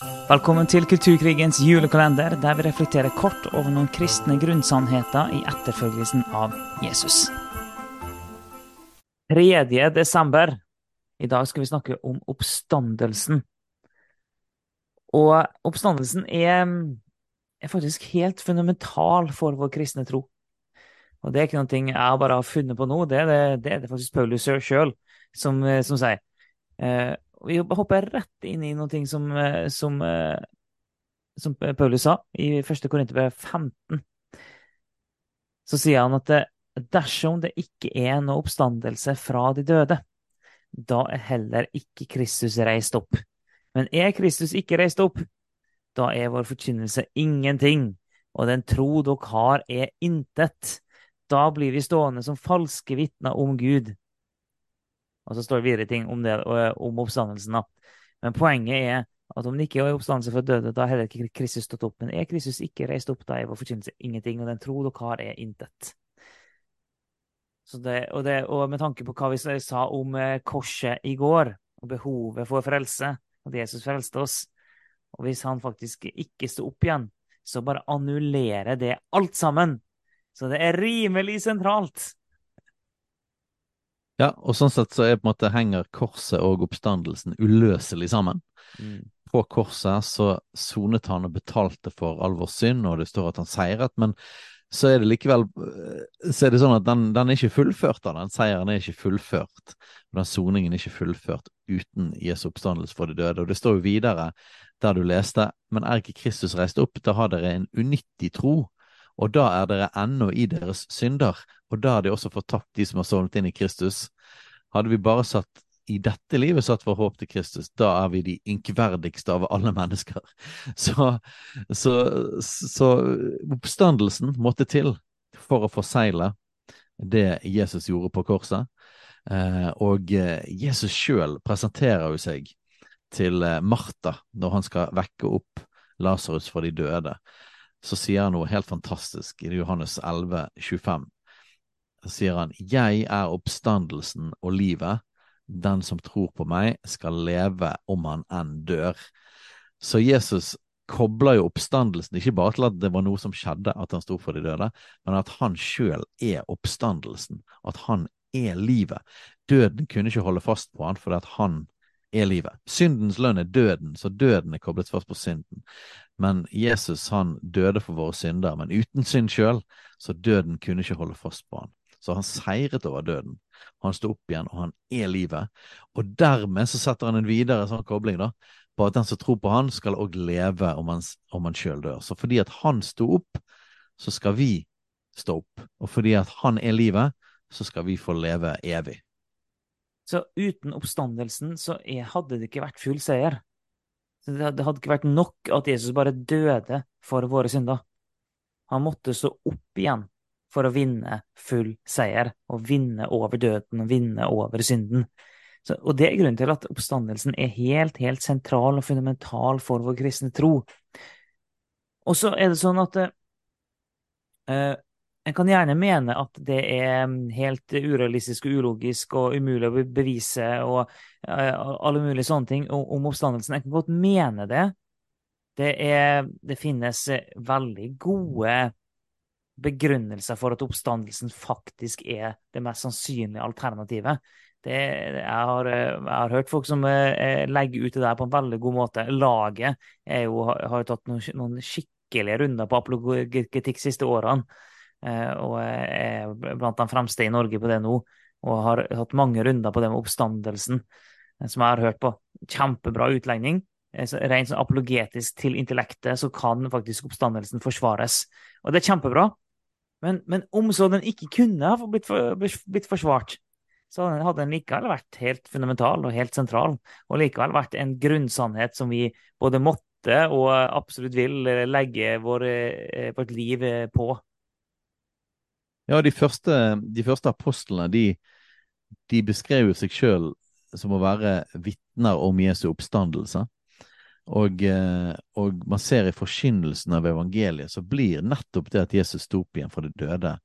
Velkommen til Kulturkrigens julekalender, der vi reflekterer kort over noen kristne grunnsannheter i etterfølgelsen av Jesus. 3. desember. I dag skal vi snakke om oppstandelsen. Og oppstandelsen er, er faktisk helt fundamental for vår kristne tro. Og det er ikke noe jeg bare har funnet på nå, det er det, det, er det faktisk Paulus sjøl som, som sier. Eh, vi hopper rett inn i noe som, eh, som, eh, som Paulus sa i 1. Korinterbrev 15. Så sier han at dersom det ikke er noe oppstandelse fra de døde, da er heller ikke Kristus reist opp. Men er Kristus ikke reist opp, da er vår forkynnelse ingenting, og den tro dere har, er intet. Da blir vi stående som falske vitner om Gud. Og så står det videre ting om, det, om oppstandelsen. da. Men poenget er at om det ikke er oppstandelse fra døde, da har heller ikke Kristus stått opp. Men er Kristus ikke reist opp, da er vår forkynnelse ingenting, og den tro dere har, er intet. Det, og, det, og, med tanke på hva vi sa om eh, korset i går, og behovet for frelse, at Jesus frelste oss, og hvis han faktisk ikke sto opp igjen, så bare annullerer det alt sammen. Så det er rimelig sentralt. Ja, og sånn sett så er på en måte henger korset og oppstandelsen uløselig sammen. Mm. På korset så sonet han og betalte for all vår synd, og det står at han seiret, men så er det likevel så er det sånn at den, den er ikke fullført da. den seieren er ikke fullført. Den soningen er ikke fullført uten Jesu oppstandelse for de døde. Og det står jo videre der du leste, men er ikke Kristus reist opp, da har dere en unyttig tro og da er dere ennå i deres synder, og da har de også fortapt de som har sovnet inn i Kristus. Hadde vi bare satt i dette livet satt vår håp til Kristus, da er vi de inkverdigste av alle mennesker. Så, så, så oppstandelsen måtte til for å forsegle det Jesus gjorde på korset. Eh, og eh, Jesus sjøl presenterer jo seg til eh, Martha når han skal vekke opp Lasarus fra de døde så sier han noe helt fantastisk i Johannes 11, 25. Så sier han, Jeg er oppstandelsen og livet. Den som tror på meg, skal leve om han enn dør. Så Jesus kobler jo oppstandelsen ikke bare til at det var noe som skjedde, at han sto for de døde, men at han sjøl er oppstandelsen. At han er livet. Døden kunne ikke holde fast på han fordi at han er livet. Syndens lønn er døden, så døden er koblet fast på synden. Men Jesus han døde for våre synder, men uten synd sjøl, så døden kunne ikke holde fast på han. Så han seiret over døden. Han sto opp igjen, og han er livet. Og dermed så setter han en videre sånn kobling da, på at den som tror på han, skal òg leve om han, om sjøl dør. Så fordi at han sto opp, så skal vi stå opp. Og fordi at han er livet, så skal vi få leve evig. Så uten oppstandelsen så hadde det ikke vært full seier. Så det hadde ikke vært nok at Jesus bare døde for våre synder. Han måtte stå opp igjen for å vinne full seier, og vinne over døden og vinne over synden. Så, og det er grunnen til at oppstandelsen er helt, helt sentral og fundamental for vår kristne tro. Og så er det sånn at eh, en kan gjerne mene at det er mm, helt urealistisk og ulogisk og umulig å bevise og alle mulige sånne ting om oppstandelsen. Jeg kan godt mene det. Det, er, det finnes veldig gode begrunnelser for at oppstandelsen faktisk er det mest sannsynlige alternativet. Det, jeg, har, jeg, har, hørt folk som uh, legger ut det der på en veldig god måte. Laget jo, har jo tatt noen, noen skikkelige runder på apologetikk siste årene. Eh, og er blant de fremste i Norge på det nå. Og har hatt mange runder på det med oppstandelsen, eh, som jeg har hørt på. Kjempebra utlegning. Eh, rent sånn apologetisk til intellektet så kan faktisk oppstandelsen forsvares. Og det er kjempebra. Men, men om så den ikke kunne ha blitt, blitt forsvart, så hadde den likevel vært helt fundamental og helt sentral. Og likevel vært en grunnsannhet som vi både måtte og absolutt vil legge vår, vårt liv på. Ja, de første, de første apostlene de, de beskrev jo seg sjøl som å være vitner om Jesu oppstandelse. Og, eh, og, man ser i forkynnelsen av evangeliet, så blir nettopp det at Jesus sto opp igjen fra de døde,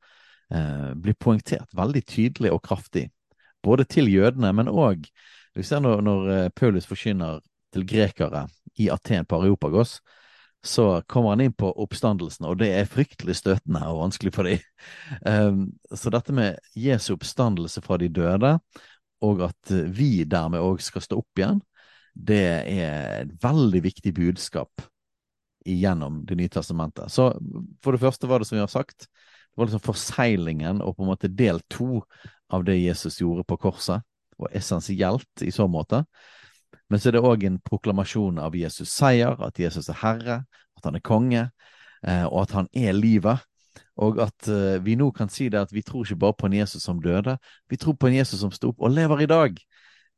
eh, blir poengtert veldig tydelig og kraftig. Både til jødene, men òg når, når eh, Paulus forkynner til grekere i Aten på Areopagos, så kommer han inn på oppstandelsen, og det er fryktelig støtende og vanskelig for dem. Um, så dette med Jesu oppstandelse fra de døde, og at vi dermed òg skal stå opp igjen, det er et veldig viktig budskap gjennom Det nye testamentet. Så for det første var det som vi har sagt, det var liksom forseglingen og på en måte del to av det Jesus gjorde på korset, og essensielt i så måte. Men så er det òg en proklamasjon av Jesus' seier, at Jesus er herre, at han er konge, eh, og at han er livet. Og at uh, vi nå kan si det at vi tror ikke bare på en Jesus som døde, vi tror på en Jesus som sto opp og lever i dag.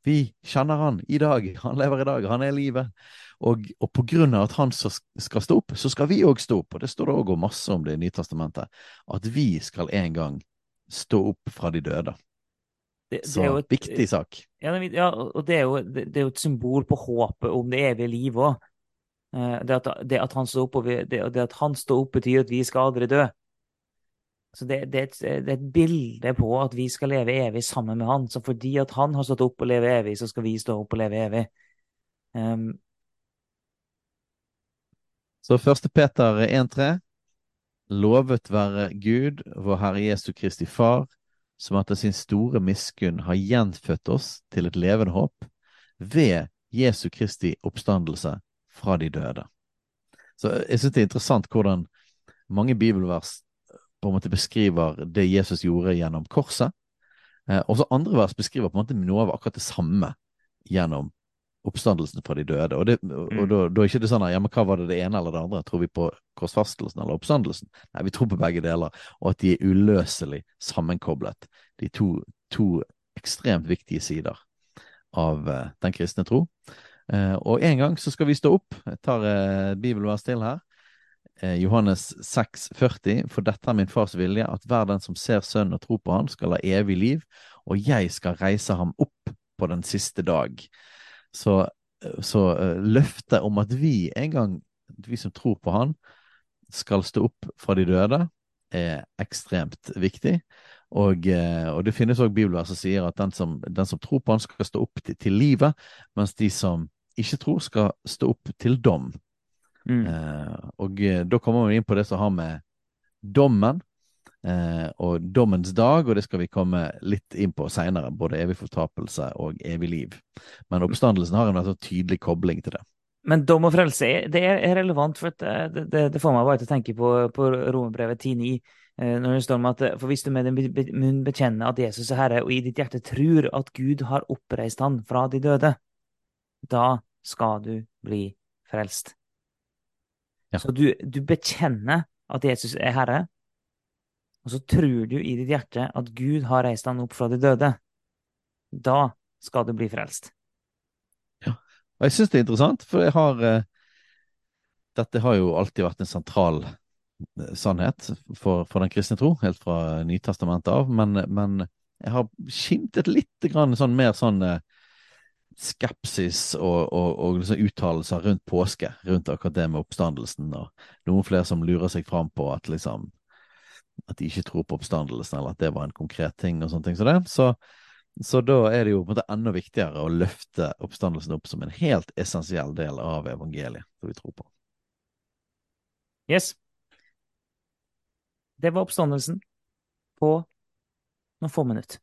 Vi kjenner han i dag, han lever i dag, han er livet. Og, og på grunn av at han skal stå opp, så skal vi òg stå opp. Og det står det òg masse om det i Nytestamentet. At vi skal en gang stå opp fra de døde. Det, det så et, viktig sak. Ja, ja, og det er, jo, det, det er, jo, et symbol på håpet om det evige livet òg. Eh, det, det, at han står opp, og det, at han står opp, betyr at vi skal aldri dø. Så det, det, er et, det, er et, bilde på at vi skal leve evig sammen med han. Så fordi at han har stått opp og leve evig, så skal vi stå opp og leve evig. Um, så 1. Peter 1,3.: Lovet være Gud, vår Herre Jesu Kristi Far, som etter sin store miskunn har gjenfødt oss til et levende håp ved Jesu Kristi oppstandelse fra de døde. Så jeg syns det er interessant hvordan mange bibelvers på en måte beskriver det Jesus gjorde gjennom korset. Eh, og så andre vers beskriver på en måte noe av akkurat det samme gjennom oppstandelsen fra de døde. Og, det, og mm. da, da, er ikke det sånn at ja, men hva var det det ene eller det andre? Tror vi på korsfastelsen eller oppstandelsen? Nei, vi tror på begge deler, og at de er uløselig sammenkoblet. De to, to ekstremt viktige sider av uh, den kristne tro. Uh, og en gang så skal vi stå opp. Jeg tar uh, bibelvers til her. Johannes 6, 40, For dette er min fars vilje, at hver den som ser Sønnen og tror på Han, skal ha evig liv, og jeg skal reise ham opp på den siste dag. Så, så uh, løftet om at vi en gang, vi som tror på han, skal stå opp fra de døde, er ekstremt viktig. Og, uh, og det finnes òg bibler som sier at den som, den som, tror på han, skal stå opp til, til, livet, mens de som ikke tror, skal stå opp til dom. Mm. Eh, og da kommer vi inn på det som har med dommen eh, og dommens dag, og det skal vi komme litt inn på seinere, både evig fortapelse og evig liv. Men oppstandelsen har en sånn tydelig kobling til det. Men dom og frelse det er relevant, for det, det, det får meg bare til å tenke på, på Romerbrevet 10,9. Eh, når det står om at For hvis du med din munn bekjenner at Jesus er Herre, og i ditt hjerte tror at Gud har oppreist han fra de døde, da skal du bli frelst. Ja. Så du, du bekjenner at Jesus er Herre, og så tror du i ditt hjerte at Gud har reist han opp fra de døde, da skal du bli frelst. Ja, og jeg syns det er interessant, for jeg har eh, Dette har jo alltid vært en sentral eh, sannhet for, for den kristne tro, helt fra Nytestamentet av, men, men jeg har skimtet litt grann sånn mer sånn eh, skepsis og, og, og liksom uttalelser rundt påske, rundt akkurat det med oppstandelsen, og noen flere som lurer seg fram på at liksom at de ikke tror på oppstandelsen, eller at det var en konkret ting. og sånne ting så, det. så, så da er det jo på en måte enda viktigere å løfte oppstandelsen opp som en helt essensiell del av evangeliet som vi tror på. Yes. Det var oppstandelsen på noen få minutter.